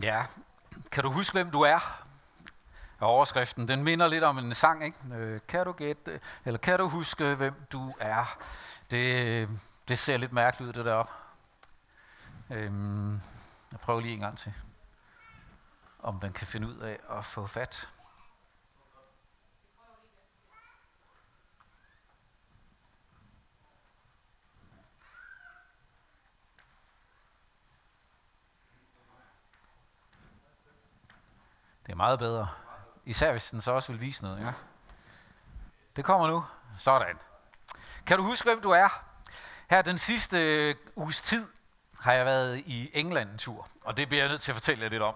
Ja, kan du huske, hvem du er? Og overskriften, den minder lidt om en sang, ikke? Øh, kan du gætte, eller kan du huske, hvem du er? Det, det ser lidt mærkeligt ud, det deroppe. Øhm, jeg prøver lige en gang til, om den kan finde ud af at få fat. Det er meget bedre. Især hvis den så også vil vise noget. Ja. Det kommer nu. Sådan. Kan du huske, hvem du er? Her den sidste uges tid har jeg været i England en tur, og det bliver jeg nødt til at fortælle jer lidt om.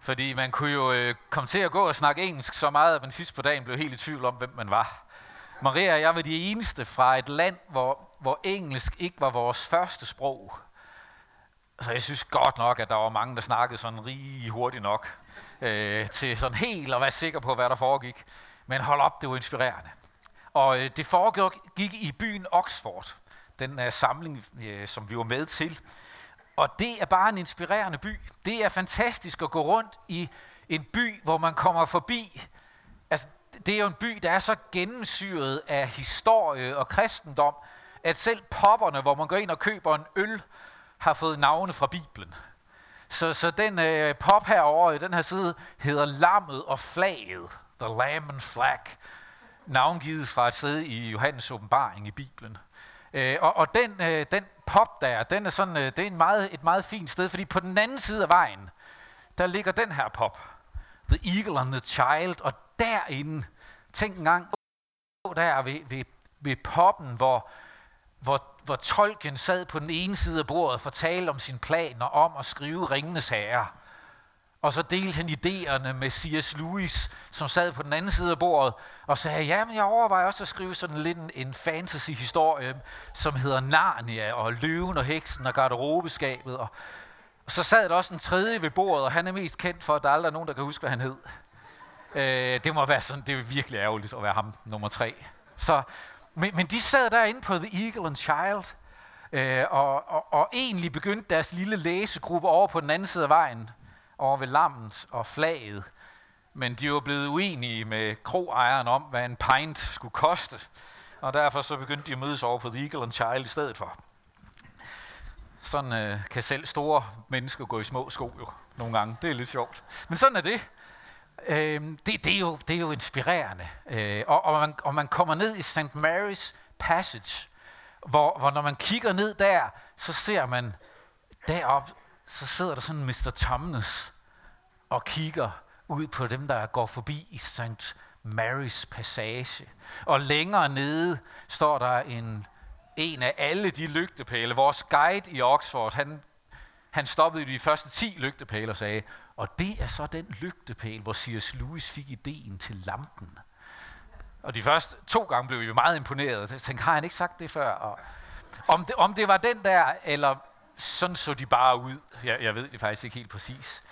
Fordi man kunne jo øh, komme til at gå og snakke engelsk så meget, at man sidst på dagen blev helt i tvivl om, hvem man var. Maria og jeg var de eneste fra et land, hvor, hvor engelsk ikke var vores første sprog. Så jeg synes godt nok, at der var mange, der snakkede sådan rigtig hurtigt nok øh, til sådan helt at være sikker på, hvad der foregik. Men hold op, det var inspirerende. Og øh, det foregik i byen Oxford, den øh, samling, øh, som vi var med til. Og det er bare en inspirerende by. Det er fantastisk at gå rundt i en by, hvor man kommer forbi. Altså, det er jo en by, der er så gennemsyret af historie og kristendom, at selv popperne, hvor man går ind og køber en øl, har fået navne fra Bibelen. Så, så den øh, pop herovre i den her side hedder Lammet og Flaget. The Lamb and Flag. Navngivet fra et sted i Johannes åbenbaring i Bibelen. Øh, og og den, øh, den pop der, den er sådan, øh, det er en meget, et meget fint sted, fordi på den anden side af vejen, der ligger den her pop. The Eagle and the Child. Og derinde, tænk en gang, der ved, ved, ved poppen, hvor, hvor hvor tolken sad på den ene side af bordet og fortalte om sine planer om at skrive Ringenes Herre. Og så delte han idéerne med C.S. Lewis, som sad på den anden side af bordet, og sagde, ja, men jeg overvejer også at skrive sådan lidt en, en fantasy-historie, som hedder Narnia, og Løven og Heksen og Garderobeskabet. Og, og så sad der også en tredje ved bordet, og han er mest kendt for, at der aldrig er nogen, der kan huske, hvad han hed. Øh, det må være sådan, det er virkelig ærgerligt at være ham nummer tre. Så men, men de sad derinde på The Eagle and Child, øh, og, og, og egentlig begyndte deres lille læsegruppe over på den anden side af vejen, over ved lammet og flaget. Men de var blevet uenige med kroejeren om, hvad en pint skulle koste. Og derfor så begyndte de at mødes over på The Eagle and Child i stedet for. Sådan øh, kan selv store mennesker gå i små sko jo, nogle gange. Det er lidt sjovt. Men sådan er det. Øh, det, det, er jo, det er jo inspirerende. Øh, og, og, man, og man kommer ned i St. Mary's Passage, hvor, hvor når man kigger ned der, så ser man derop, så sidder der sådan Mr. Thomas og kigger ud på dem, der går forbi i St. Mary's Passage. Og længere nede står der en, en af alle de lygtepæle. Vores guide i Oxford, han, han stoppede de første 10 lygtepæle og sagde, og det er så den lygtepæl, hvor C.S. Lewis fik ideen til lampen. Og de første to gange blev vi meget imponeret. Jeg tænkte, har han ikke sagt det før? Og om, det, om det var den der, eller sådan så de bare ud. Jeg, jeg ved det faktisk ikke helt præcis.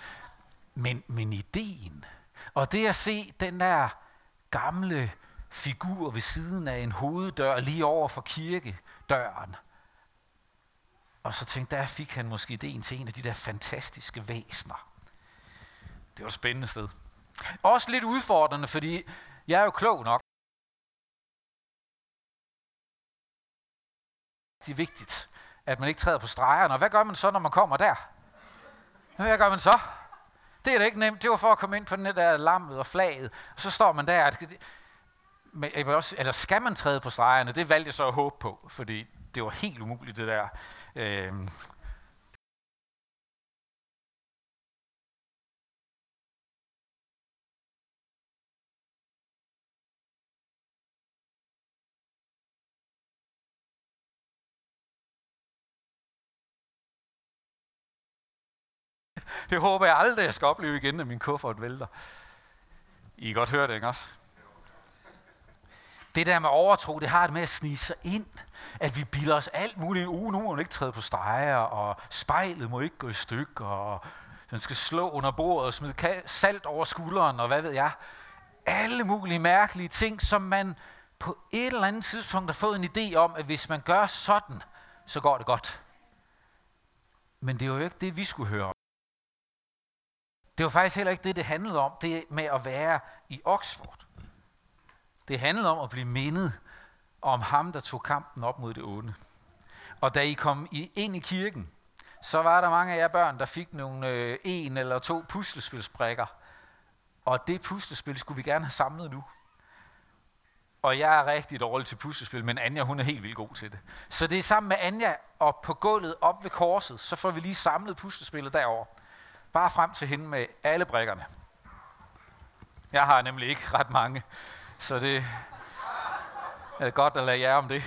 Men, men ideen, og det at se den der gamle figur ved siden af en hoveddør lige over for kirkedøren. Og så tænkte, der fik han måske ideen til en af de der fantastiske væsner. Det var et spændende sted. Også lidt udfordrende, fordi jeg er jo klog nok. Det er vigtigt, at man ikke træder på stregerne. Og hvad gør man så, når man kommer der? Hvad gør man så? Det er da ikke nemt. Det var for at komme ind på den der lammet og flaget. Og så står man der. Men, eller skal man træde på stregerne? Det valgte jeg så at håbe på, fordi det var helt umuligt det der. Øh, det håber jeg aldrig, jeg skal opleve igen, at min kuffert vælter. I kan godt høre det, ikke også? Det der med overtro, det har det med at snige sig ind. At vi bilder os alt muligt. Uh, nu må man ikke træde på streger, og spejlet må ikke gå i stykker, og den skal slå under bordet og smide salt over skulderen, og hvad ved jeg. Alle mulige mærkelige ting, som man på et eller andet tidspunkt har fået en idé om, at hvis man gør sådan, så går det godt. Men det er jo ikke det, vi skulle høre det var faktisk heller ikke det, det handlede om, det med at være i Oxford. Det handlede om at blive mindet om ham, der tog kampen op mod det onde. Og da I kom ind i kirken, så var der mange af jer børn, der fik nogle øh, en eller to puslespilsbrikker. Og det puslespil skulle vi gerne have samlet nu. Og jeg er rigtig dårlig til puslespil, men Anja hun er helt vildt god til det. Så det er sammen med Anja og på gulvet op ved korset, så får vi lige samlet puslespillet derover. Bare frem til hende med alle brikkerne. Jeg har nemlig ikke ret mange, så det er godt at lade jer om det.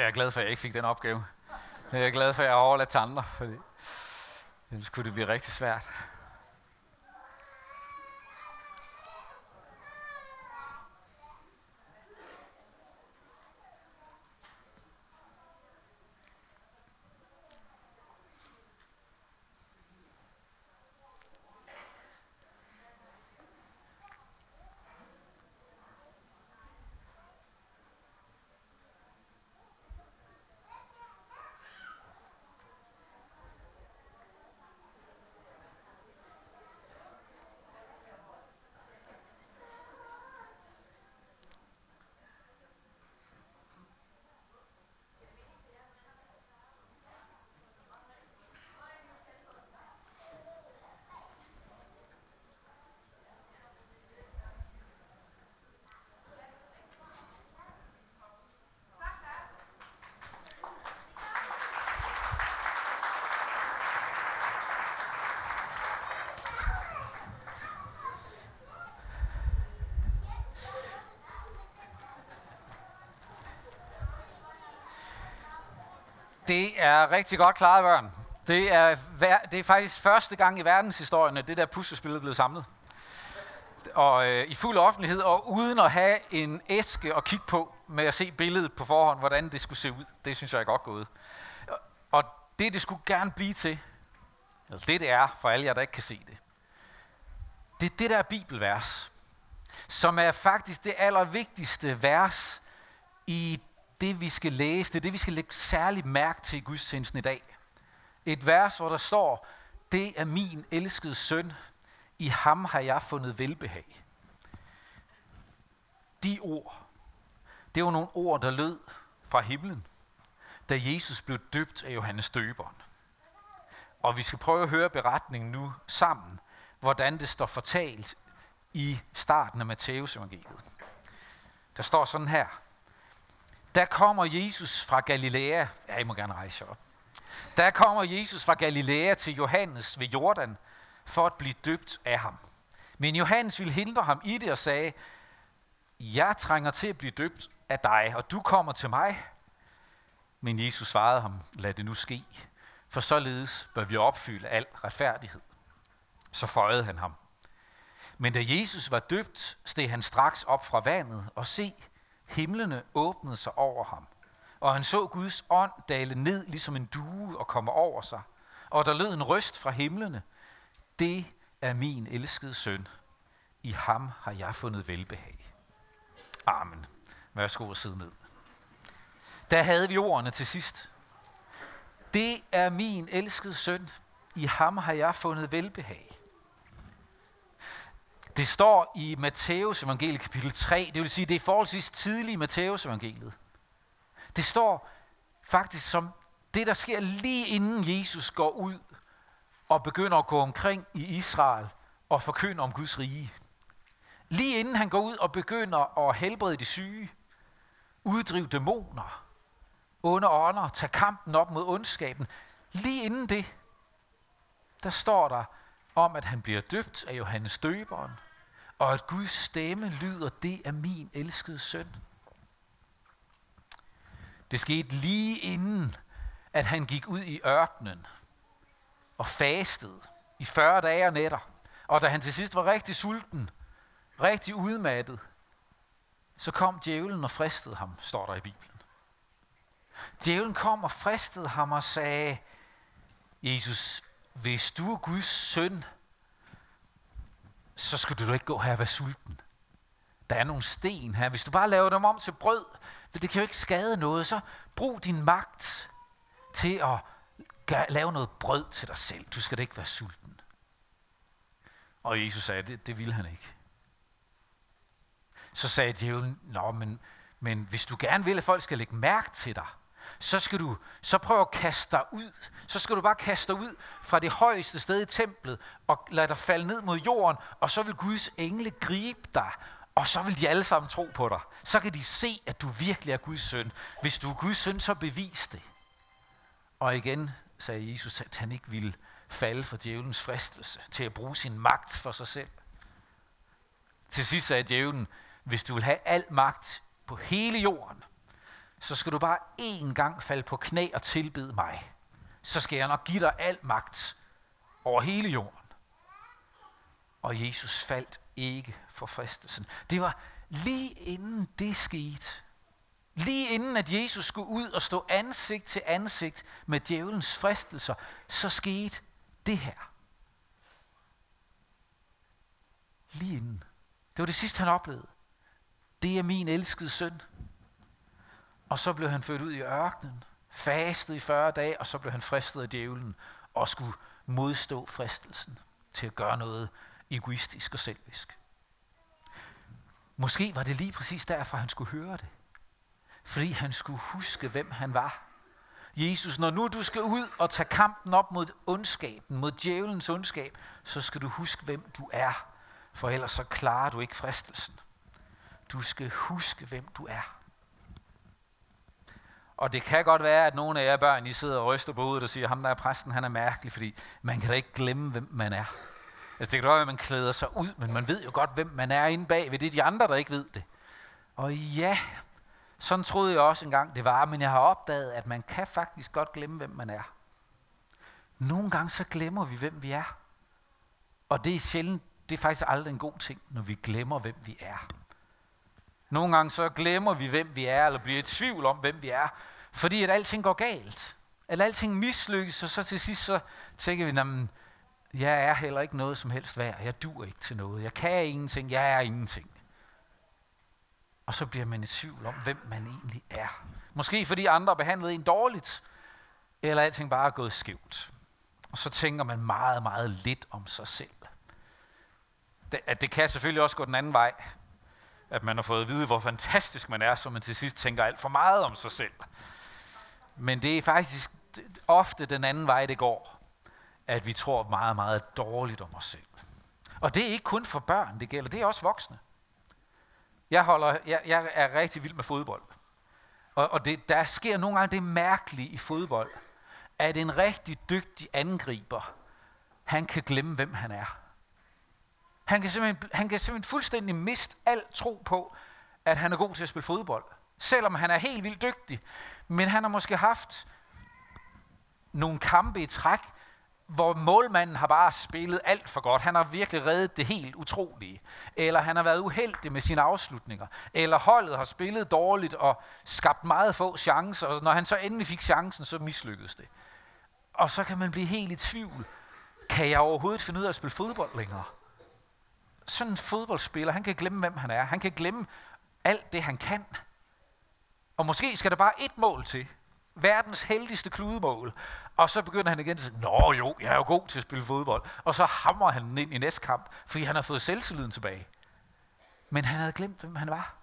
Jeg er glad for, at jeg ikke fik den opgave. Jeg er glad for, at jeg har overladt til andre, fordi ellers kunne det blive rigtig svært. Det er rigtig godt klaret, børn. Det er, det er faktisk første gang i verdenshistorien, at det der puslespil er blevet samlet. Og øh, i fuld offentlighed, og uden at have en æske at kigge på, med at se billedet på forhånd, hvordan det skulle se ud. Det synes jeg er godt gået. Og det, det skulle gerne blive til, eller det, det er, for alle jer, der ikke kan se det, det er det der bibelvers, som er faktisk det allervigtigste vers i det, vi skal læse, det er det, vi skal lægge særlig mærke til i gudstjenesten i dag. Et vers, hvor der står, det er min elskede søn, i ham har jeg fundet velbehag. De ord, det var nogle ord, der lød fra himlen, da Jesus blev døbt af Johannes Døberen. Og vi skal prøve at høre beretningen nu sammen, hvordan det står fortalt i starten af Matteus evangeliet. Der står sådan her. Der kommer Jesus fra Galilea. Ja, I må gerne rejse op. Der kommer Jesus fra Galilea til Johannes ved Jordan for at blive døbt af ham. Men Johannes ville hindre ham i det og sagde, jeg trænger til at blive døbt af dig, og du kommer til mig. Men Jesus svarede ham, lad det nu ske, for således bør vi opfylde al retfærdighed. Så føjede han ham. Men da Jesus var døbt, steg han straks op fra vandet, og se, Himlene åbnede sig over ham, og han så Guds ånd dale ned ligesom en due og komme over sig. Og der lød en røst fra himlene. Det er min elskede søn. I ham har jeg fundet velbehag. Amen. Værsgo at sidde ned. Der havde vi ordene til sidst. Det er min elskede søn. I ham har jeg fundet velbehag. Det står i Matteus evangeliet kapitel 3, det vil sige, det er forholdsvis tidligt i Matteus evangeliet. Det står faktisk som det, der sker lige inden Jesus går ud og begynder at gå omkring i Israel og forkynde om Guds rige. Lige inden han går ud og begynder at helbrede de syge, uddrive dæmoner, onde ånder, tage kampen op mod ondskaben. Lige inden det, der står der om, at han bliver døbt af Johannes Døberen, og at Guds stemme lyder, det er min elskede søn. Det skete lige inden, at han gik ud i ørkenen og fastede i 40 dage og nætter. Og da han til sidst var rigtig sulten, rigtig udmattet, så kom djævlen og fristede ham, står der i Bibelen. Djævlen kom og fristede ham og sagde, Jesus, hvis du er Guds søn, så skal du ikke gå her og være sulten. Der er nogle sten her. Hvis du bare laver dem om til brød, for det kan jo ikke skade noget, så brug din magt til at lave noget brød til dig selv. Du skal da ikke være sulten. Og Jesus sagde, det, det ville han ikke. Så sagde djævlen, Nå, men, men hvis du gerne vil, at folk skal lægge mærke til dig, så skal du så prøve at kaste dig ud. Så skal du bare kaste dig ud fra det højeste sted i templet og lade dig falde ned mod jorden, og så vil Guds engle gribe dig, og så vil de alle sammen tro på dig. Så kan de se, at du virkelig er Guds søn. Hvis du er Guds søn, så bevis det. Og igen sagde Jesus, at han ikke ville falde for djævelens fristelse til at bruge sin magt for sig selv. Til sidst sagde djævlen, hvis du vil have al magt på hele jorden, så skal du bare én gang falde på knæ og tilbede mig. Så skal jeg nok give dig al magt over hele jorden. Og Jesus faldt ikke for fristelsen. Det var lige inden det skete. Lige inden at Jesus skulle ud og stå ansigt til ansigt med djævelens fristelser, så skete det her. Lige inden. Det var det sidste, han oplevede. Det er min elskede søn. Og så blev han ført ud i ørkenen, fastet i 40 dage, og så blev han fristet af djævlen og skulle modstå fristelsen til at gøre noget egoistisk og selvisk. Måske var det lige præcis derfor, han skulle høre det. Fordi han skulle huske, hvem han var. Jesus, når nu du skal ud og tage kampen op mod ondskaben, mod djævelens ondskab, så skal du huske, hvem du er. For ellers så klarer du ikke fristelsen. Du skal huske, hvem du er. Og det kan godt være, at nogle af jer børn, I sidder og ryster på hovedet og siger, ham der er præsten, han er mærkelig, fordi man kan da ikke glemme, hvem man er. Altså, det kan godt være, at man klæder sig ud, men man ved jo godt, hvem man er inde bag ved. Det er de andre, der ikke ved det. Og ja, sådan troede jeg også engang, det var, men jeg har opdaget, at man kan faktisk godt glemme, hvem man er. Nogle gange så glemmer vi, hvem vi er. Og det er sjældent, det er faktisk aldrig en god ting, når vi glemmer, hvem vi er. Nogle gange så glemmer vi, hvem vi er, eller bliver i tvivl om, hvem vi er, fordi at alting går galt. At alting mislykkes, og så til sidst så tænker vi, at jeg er heller ikke noget som helst værd. Jeg dur ikke til noget. Jeg kan ingenting. Jeg er ingenting. Og så bliver man i tvivl om, hvem man egentlig er. Måske fordi andre behandlede en dårligt, eller alting bare er gået skævt. Og så tænker man meget, meget lidt om sig selv. Det, at det kan selvfølgelig også gå den anden vej at man har fået at vide, hvor fantastisk man er, så man til sidst tænker alt for meget om sig selv. Men det er faktisk ofte den anden vej, det går, at vi tror meget, meget dårligt om os selv. Og det er ikke kun for børn, det gælder, det er også voksne. Jeg, holder, jeg, jeg er rigtig vild med fodbold. Og, og det, der sker nogle gange det mærkelige i fodbold, at en rigtig dygtig angriber, han kan glemme, hvem han er. Han kan, simpelthen, han kan simpelthen fuldstændig miste al tro på, at han er god til at spille fodbold. Selvom han er helt vildt dygtig. Men han har måske haft nogle kampe i træk, hvor målmanden har bare spillet alt for godt. Han har virkelig reddet det helt utrolige. Eller han har været uheldig med sine afslutninger. Eller holdet har spillet dårligt og skabt meget få chancer. Og når han så endelig fik chancen, så mislykkedes det. Og så kan man blive helt i tvivl. Kan jeg overhovedet finde ud af at spille fodbold længere? sådan en fodboldspiller, han kan glemme, hvem han er. Han kan glemme alt det, han kan. Og måske skal der bare et mål til. Verdens heldigste kludemål. Og så begynder han igen at sige, Nå jo, jeg er jo god til at spille fodbold. Og så hamrer han den ind i næste kamp, fordi han har fået selvtilliden tilbage. Men han havde glemt, hvem han var.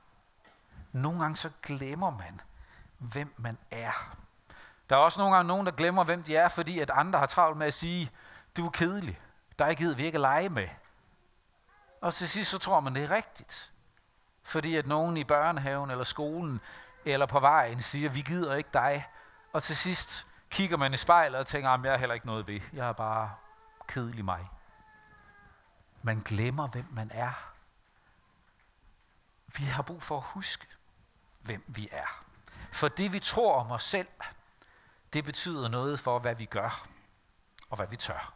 Nogle gange så glemmer man, hvem man er. Der er også nogle gange nogen, der glemmer, hvem de er, fordi at andre har travlt med at sige, du er kedelig. Der er ikke vi ikke lege med. Og til sidst så tror man, det er rigtigt. Fordi at nogen i børnehaven eller skolen eller på vejen siger, vi gider ikke dig. Og til sidst kigger man i spejlet og tænker, jeg er heller ikke noget ved. Jeg er bare kedelig mig. Man glemmer, hvem man er. Vi har brug for at huske, hvem vi er. For det, vi tror om os selv, det betyder noget for, hvad vi gør og hvad vi tør.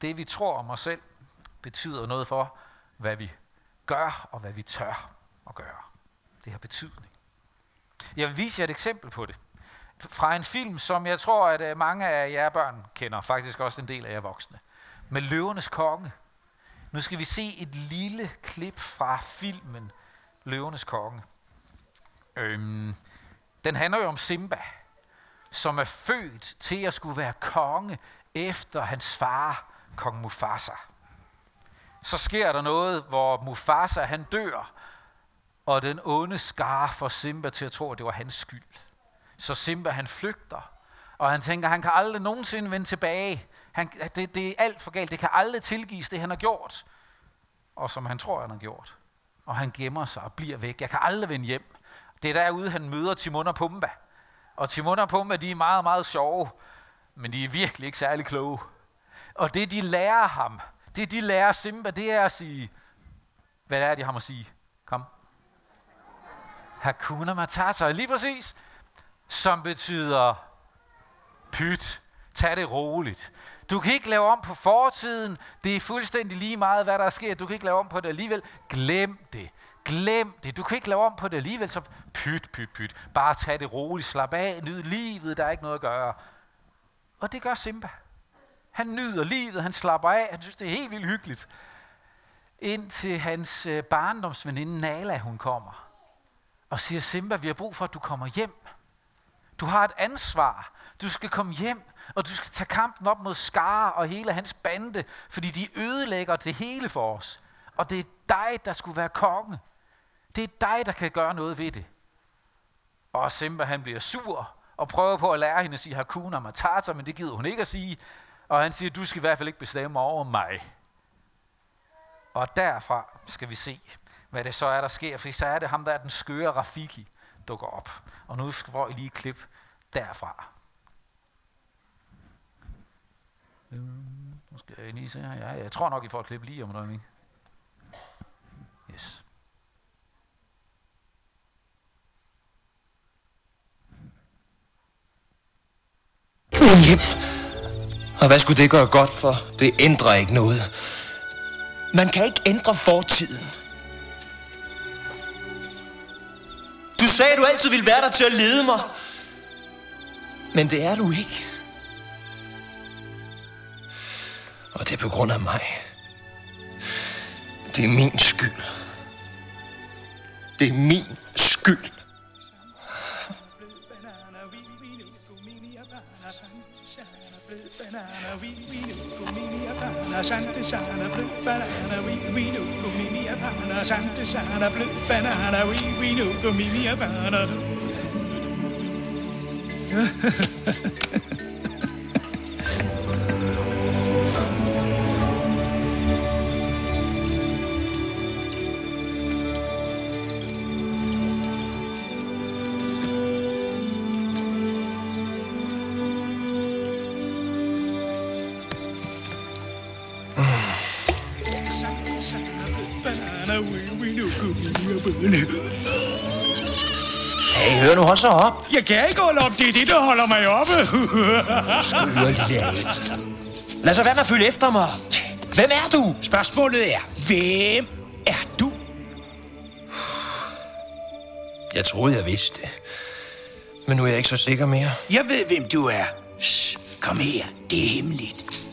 Det, vi tror om os selv, betyder noget for, hvad vi gør og hvad vi tør at gøre. Det har betydning. Jeg vil vise jer et eksempel på det. Fra en film, som jeg tror, at øh, mange af jer børn kender, faktisk også en del af jer voksne. Med Løvernes Konge. Nu skal vi se et lille klip fra filmen Løvernes Konge. Øhm, den handler jo om Simba, som er født til at skulle være konge efter hans far, kong Mufasa. Så sker der noget, hvor Mufasa han dør, og den onde skar får Simba til at tro, at det var hans skyld. Så Simba han flygter, og han tænker, at han kan aldrig nogensinde vende tilbage. Han, det, det er alt for galt. Det kan aldrig tilgives, det han har gjort. Og som han tror, han har gjort. Og han gemmer sig og bliver væk. Jeg kan aldrig vende hjem. Det er derude, han møder Timon og Pumba. Og Timon og Pumba, de er meget, meget sjove, men de er virkelig ikke særlig kloge. Og det, de lærer ham, det de lærer Simba, det er at sige, hvad er det, de har at sige? Hakuna Matata, lige præcis, som betyder pyt, tag det roligt. Du kan ikke lave om på fortiden, det er fuldstændig lige meget, hvad der sker, du kan ikke lave om på det alligevel. Glem det. Glem det. Du kan ikke lave om på det alligevel, så pyt, pyt, pyt. Bare tag det roligt, slap af, nyd livet, der er ikke noget at gøre. Og det gør Simba. Han nyder livet, han slapper af, han synes, det er helt vildt hyggeligt. Indtil hans øh, barndomsveninde Nala, hun kommer og siger, Simba, vi har brug for, at du kommer hjem. Du har et ansvar. Du skal komme hjem, og du skal tage kampen op mod Scar og hele hans bande, fordi de ødelægger det hele for os. Og det er dig, der skulle være konge. Det er dig, der kan gøre noget ved det. Og Simba han bliver sur og prøver på at lære hende at sige Hakuna Matata, men det gider hun ikke at sige. Og han siger, du skal i hvert fald ikke bestemme over mig. Og derfra skal vi se, hvad det så er, der sker. For så er det ham, der er den skøre Rafiki, dukker op. Og nu får I lige et klip derfra. Øhm, nu skal jeg lige se her. Ja, jeg tror nok, I får et klip lige om et øjeblik. Yes. Og hvad skulle det gøre godt for? Det ændrer ikke noget. Man kan ikke ændre fortiden. Du sagde, du altid ville være der til at lede mig. Men det er du ikke. Og det er på grund af mig. Det er min skyld. Det er min skyld. Sante sana blue banana, we we nu banana. Sante sana blød banana, we we nu gummi banana. Hey, hør nu, hold så op. Jeg kan ikke holde op, det er det, der holder mig oppe. Skøre lille Lad så være med at følge efter mig. Hvem er du? Spørgsmålet er, hvem er du? Jeg troede, jeg vidste det. Men nu er jeg ikke så sikker mere. Jeg ved, hvem du er. Shh, kom her, det er hemmeligt.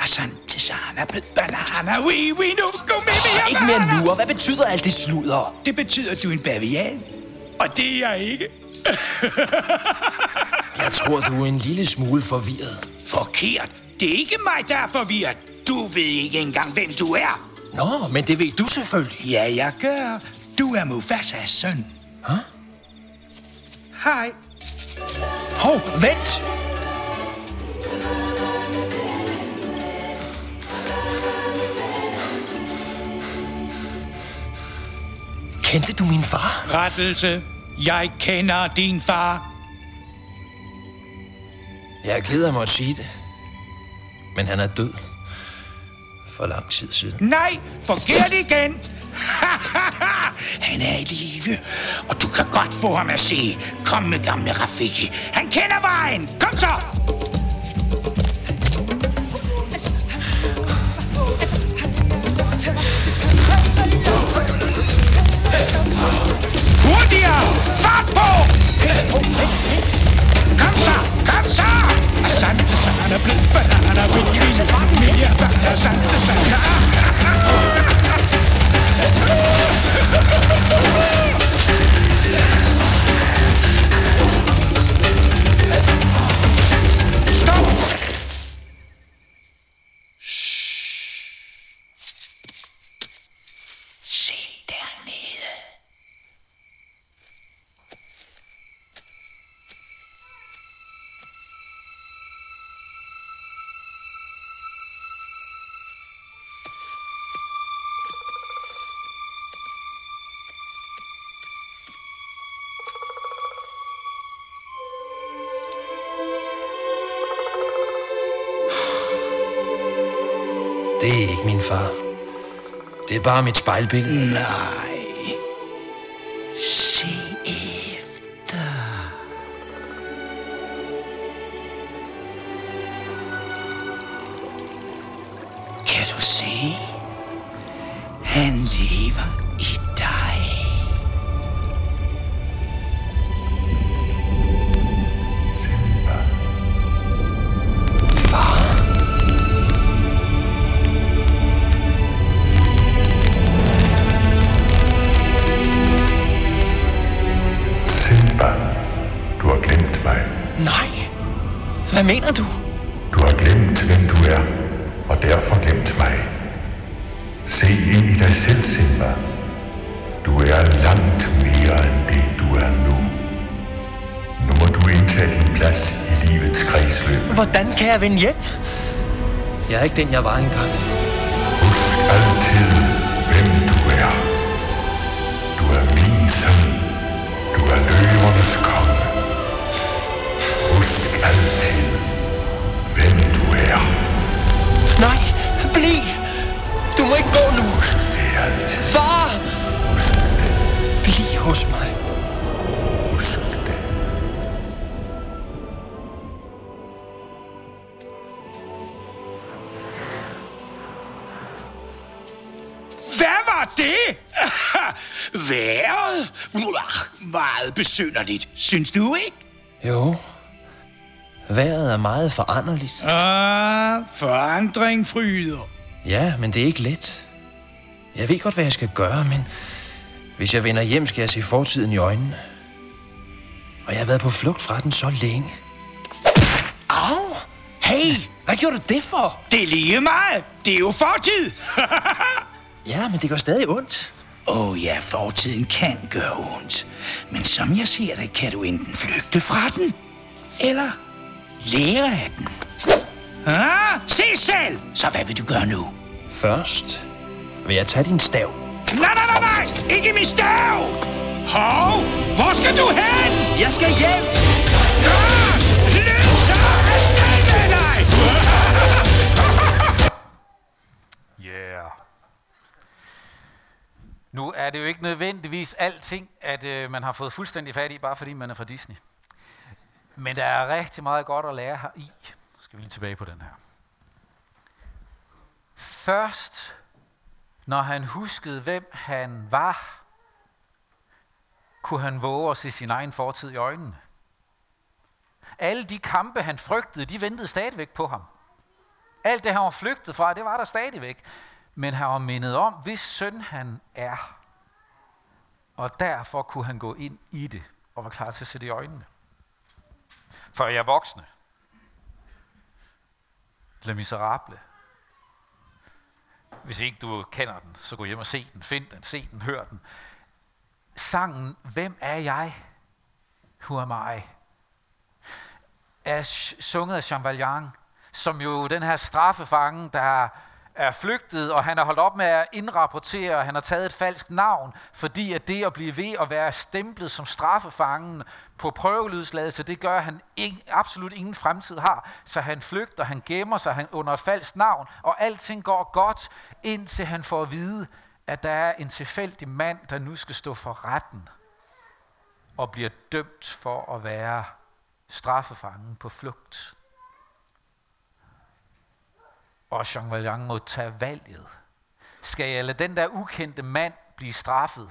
Asante sana, blød banana, oui, oui, nu, go med mig, Ikke mere nu, og hvad betyder alt det sludder? Det betyder, at du er en bavian. Og det er jeg ikke. Jeg tror, du er en lille smule forvirret. Forkert. Det er ikke mig, der er forvirret. Du ved ikke engang, hvem du er. Nå, men det ved du selvfølgelig. Ja, jeg gør. Du er Mufasas søn. Hæ? Hej. Hov, vent! Kendte du min far? Rettelse. Jeg kender din far. Jeg er ked af at måtte sige det. Men han er død. For lang tid siden. Nej, forkert igen. Han er i live, og du kan godt få ham at se. Kom med gamle Rafiki. Han kender vejen. Kom så! Kom så! Kom så! Asante sana, blød banana, vini, vini, mere banana, asante sana. Det er ikke min far. Det er bare mit spejlbillede. Nej. Indtage din plads i livets kredsløb. Hvordan kan jeg vende hjem? Jeg er ikke den, jeg var engang. Husk altid, hvem du er. Du er min søn. Du er løvernes konge. Husk altid, hvem du er. Nej, bliv! Du må ikke gå nu. Husk det altid. Far! Husk det. Bliv hos mig. Husk Været? Meget besynderligt, synes du ikke? Jo. Vejret er meget foranderligt. Ah, forandring fryder. Ja, men det er ikke let. Jeg ved godt, hvad jeg skal gøre, men hvis jeg vender hjem, skal jeg se fortiden i øjnene. Og jeg har været på flugt fra den så længe. Au! Hey, hvad gjorde du det for? Det er lige meget. Det er jo fortid. Ja, men det gør stadig ondt. Åh oh ja, fortiden kan gøre ondt. Men som jeg ser det, kan du enten flygte fra den, eller lære af den. Ah, se selv! Så hvad vil du gøre nu? Først vil jeg tage din stav. Nej, nej, nej, nej! Ikke min stav! Hov! Hvor skal du hen? Jeg skal hjem! Ah! Løb så afsted med dig! Nu er det jo ikke nødvendigvis alting, at øh, man har fået fuldstændig fat i, bare fordi man er fra Disney. Men der er rigtig meget godt at lære her i. Skal vi lige tilbage på den her. Først, når han huskede, hvem han var, kunne han våge at se sin egen fortid i øjnene. Alle de kampe, han frygtede, de ventede stadigvæk på ham. Alt det, han var flygtet fra, det var der stadigvæk. Men han var mindet om, hvis søn han er. Og derfor kunne han gå ind i det og var klar til at sætte i øjnene. For jeg er voksne. Le Miserable. Hvis ikke du kender den, så gå hjem og se den. Find den, se den, hør den. Sangen Hvem er jeg? Who am I? er sunget af Jean Valjean, som jo den her straffefange, der er flygtet, og han har holdt op med at indrapportere, og han har taget et falsk navn, fordi at det at blive ved at være stemplet som straffefangen på prøveløsladelse, det gør, at han ikke, absolut ingen fremtid har. Så han flygter, han gemmer sig han under et falsk navn, og alting går godt, indtil han får at vide, at der er en tilfældig mand, der nu skal stå for retten og bliver dømt for at være straffefangen på flugt. Og Jean Valjean må tage valget. Skal jeg lade den der ukendte mand blive straffet?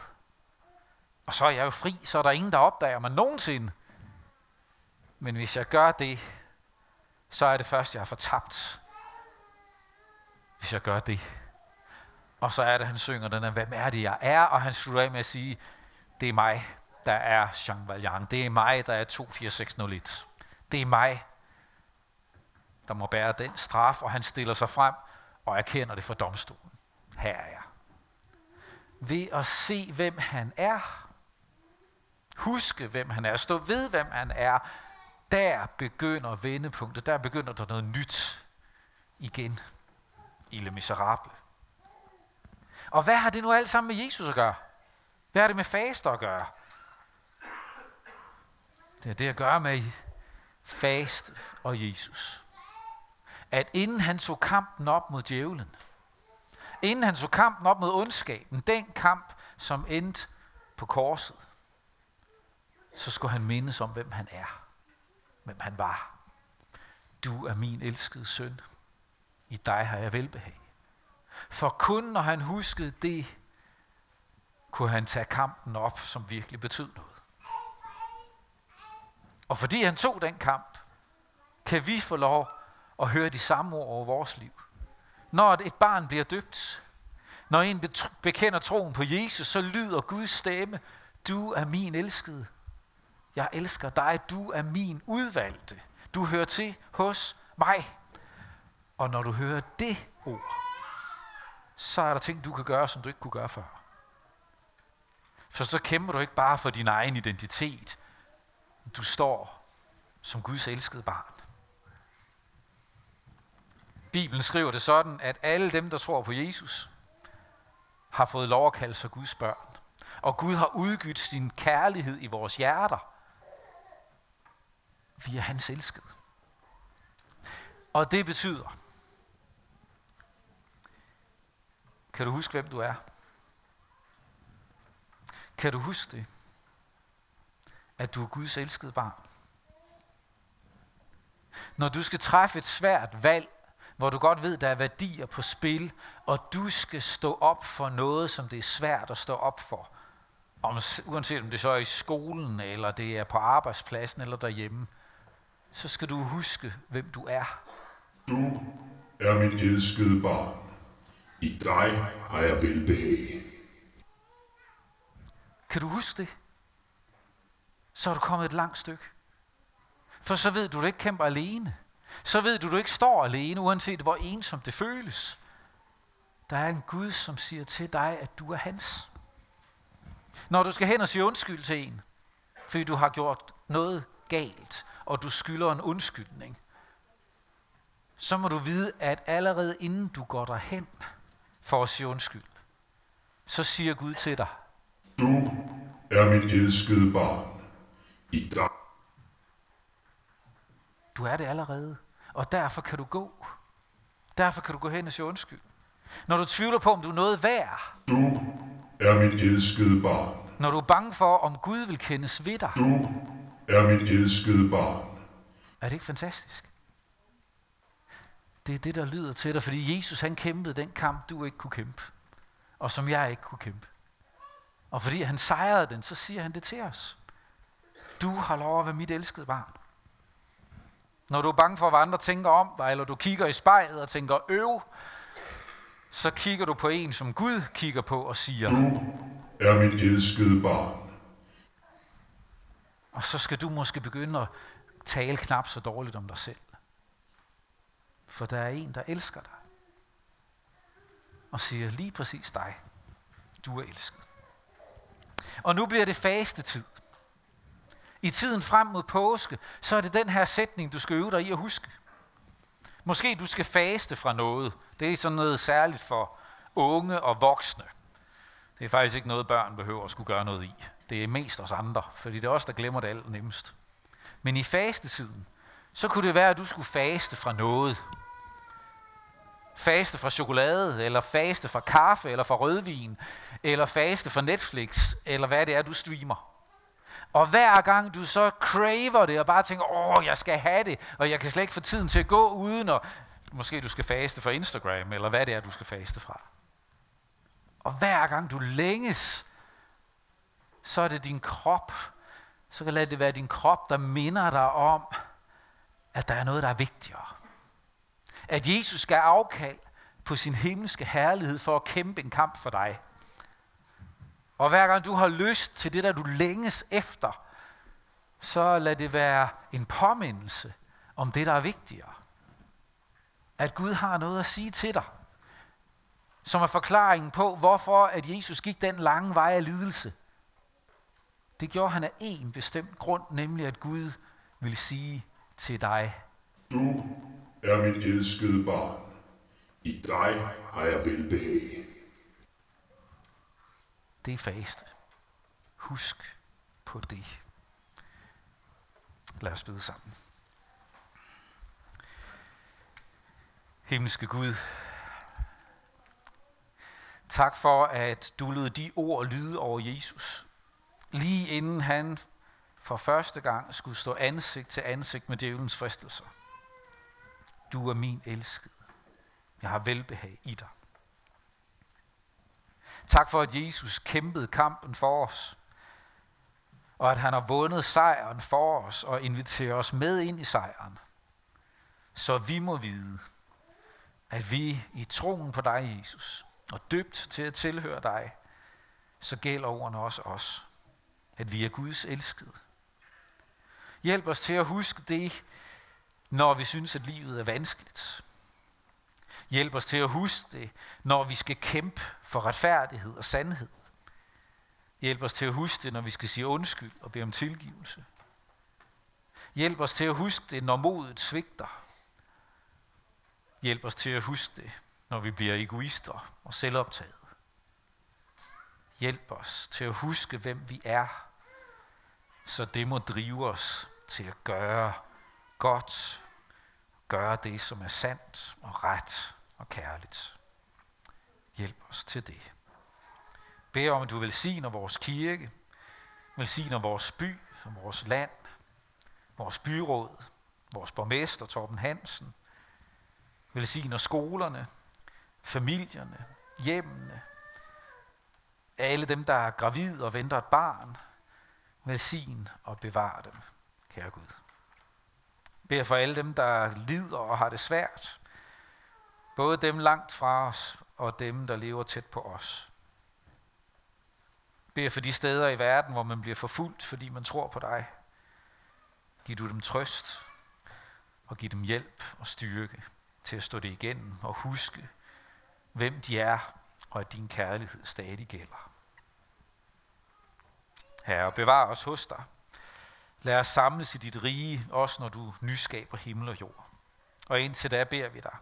Og så er jeg jo fri, så er der ingen, der opdager mig nogensinde. Men hvis jeg gør det, så er det først, jeg har fortabt. Hvis jeg gør det. Og så er det, han synger den her, hvem er det, jeg er? Og han slutter af med at sige, det er mig, der er Jean Valjean. Det er mig, der er 24601. Det er mig, der må bære den straf, og han stiller sig frem og erkender det for domstolen. Her er jeg. Ved at se, hvem han er, huske, hvem han er, stå ved, hvem han er, der begynder vendepunktet, der begynder der noget nyt igen i Le Miserable. Og hvad har det nu alt sammen med Jesus at gøre? Hvad har det med faster at gøre? Det er det at gøre med fast og Jesus at inden han tog kampen op mod djævlen, inden han tog kampen op mod ondskaben, den kamp, som endte på korset, så skulle han mindes om, hvem han er, hvem han var. Du er min elskede søn. I dig har jeg velbehag. For kun når han huskede det, kunne han tage kampen op, som virkelig betød noget. Og fordi han tog den kamp, kan vi få lov og høre de samme ord over vores liv. Når et barn bliver døbt, når en bekender troen på Jesus, så lyder Guds stemme, du er min elskede. Jeg elsker dig, du er min udvalgte. Du hører til hos mig. Og når du hører det ord, så er der ting, du kan gøre, som du ikke kunne gøre før. For så kæmper du ikke bare for din egen identitet. Du står som Guds elskede barn. Bibelen skriver det sådan, at alle dem, der tror på Jesus, har fået lov at kalde sig Guds børn. Og Gud har udgydt sin kærlighed i vores hjerter. Vi er hans elskede. Og det betyder, kan du huske, hvem du er? Kan du huske det? At du er Guds elskede barn. Når du skal træffe et svært valg hvor du godt ved, der er værdier på spil, og du skal stå op for noget, som det er svært at stå op for. Om, uanset om det så er i skolen, eller det er på arbejdspladsen, eller derhjemme, så skal du huske, hvem du er. Du er mit elskede barn. I dig har jeg velbehag. Kan du huske det? Så er du kommet et langt stykke. For så ved du, at du ikke kæmper alene så ved du, du ikke står alene, uanset hvor ensomt det føles. Der er en Gud, som siger til dig, at du er hans. Når du skal hen og sige undskyld til en, fordi du har gjort noget galt, og du skylder en undskyldning, så må du vide, at allerede inden du går derhen for at sige undskyld, så siger Gud til dig, Du er mit elskede barn. I dig du er det allerede, og derfor kan du gå. Derfor kan du gå hen og sige undskyld. Når du tvivler på, om du er noget værd. Du er mit elskede barn. Når du er bange for, om Gud vil kendes ved dig. Du er mit elskede barn. Er det ikke fantastisk? Det er det, der lyder til dig, fordi Jesus han kæmpede den kamp, du ikke kunne kæmpe. Og som jeg ikke kunne kæmpe. Og fordi han sejrede den, så siger han det til os. Du har lov at være mit elskede barn. Når du er bange for, hvad andre tænker om dig, eller du kigger i spejlet og tænker, øv, så kigger du på en, som Gud kigger på og siger, Du er mit elskede barn. og så skal du måske begynde at tale knap så dårligt om dig selv. For der er en, der elsker dig. Og siger lige præcis dig. Du er elsket. Og nu bliver det faste tid. I tiden frem mod påske, så er det den her sætning, du skal øve dig i at huske. Måske du skal faste fra noget. Det er sådan noget særligt for unge og voksne. Det er faktisk ikke noget, børn behøver at skulle gøre noget i. Det er mest os andre, fordi det er os, der glemmer det alt nemmest. Men i fastetiden, så kunne det være, at du skulle faste fra noget. Faste fra chokolade, eller faste fra kaffe, eller fra rødvin, eller faste fra Netflix, eller hvad det er, du streamer. Og hver gang du så craver det, og bare tænker, åh, jeg skal have det, og jeg kan slet ikke få tiden til at gå uden, og måske du skal faste fra Instagram, eller hvad det er, du skal faste fra. Og hver gang du længes, så er det din krop, så kan det være din krop, der minder dig om, at der er noget, der er vigtigere. At Jesus skal afkald på sin himmelske herlighed for at kæmpe en kamp for dig. Og hver gang du har lyst til det, der du længes efter, så lad det være en påmindelse om det, der er vigtigere. At Gud har noget at sige til dig, som er forklaringen på, hvorfor at Jesus gik den lange vej af lidelse. Det gjorde han af en bestemt grund, nemlig at Gud vil sige til dig, Du er mit elskede barn. I dig har jeg velbehag det er faste. Husk på det. Lad os bede sammen. Himmelske Gud, tak for, at du lod de ord lyde over Jesus. Lige inden han for første gang skulle stå ansigt til ansigt med djævelens fristelser. Du er min elskede. Jeg har velbehag i dig. Tak for, at Jesus kæmpede kampen for os, og at han har vundet sejren for os og inviterer os med ind i sejren. Så vi må vide, at vi i troen på dig, Jesus, og døbt til at tilhøre dig, så gælder ordene også os, at vi er Guds elskede. Hjælp os til at huske det, når vi synes, at livet er vanskeligt. Hjælp os til at huske det, når vi skal kæmpe for retfærdighed og sandhed. Hjælp os til at huske det, når vi skal sige undskyld og bede om tilgivelse. Hjælp os til at huske det, når modet svigter. Hjælp os til at huske det, når vi bliver egoister og selvoptaget. Hjælp os til at huske, hvem vi er, så det må drive os til at gøre godt, gøre det, som er sandt og ret og kærligt. Hjælp os til det. Bed om, at du velsigner vores kirke, velsigner vores by og vores land, vores byråd, vores borgmester Torben Hansen, velsigner skolerne, familierne, hjemmene, alle dem, der er gravide og venter et barn, velsign og bevar dem, kære Gud. Bed for alle dem, der lider og har det svært, både dem langt fra os og dem, der lever tæt på os. Bed for de steder i verden, hvor man bliver forfulgt, fordi man tror på dig. Giv du dem trøst og giv dem hjælp og styrke til at stå det igennem og huske, hvem de er, og at din kærlighed stadig gælder. Herre, bevar os hos dig. Lad os samles i dit rige, også når du nyskaber himmel og jord. Og indtil da beder vi dig,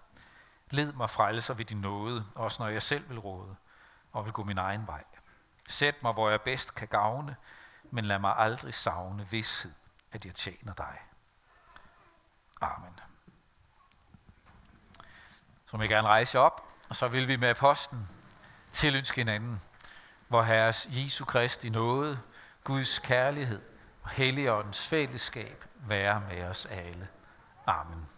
led mig frelser ved din nåde, også når jeg selv vil råde og vil gå min egen vej. Sæt mig, hvor jeg bedst kan gavne, men lad mig aldrig savne vidshed, at jeg tjener dig. Amen. Så vil jeg gerne rejse op, og så vil vi med posten tilønske hinanden, hvor Herres Jesu Kristi nåde, Guds kærlighed og Helligåndens fællesskab være med os alle. Amen.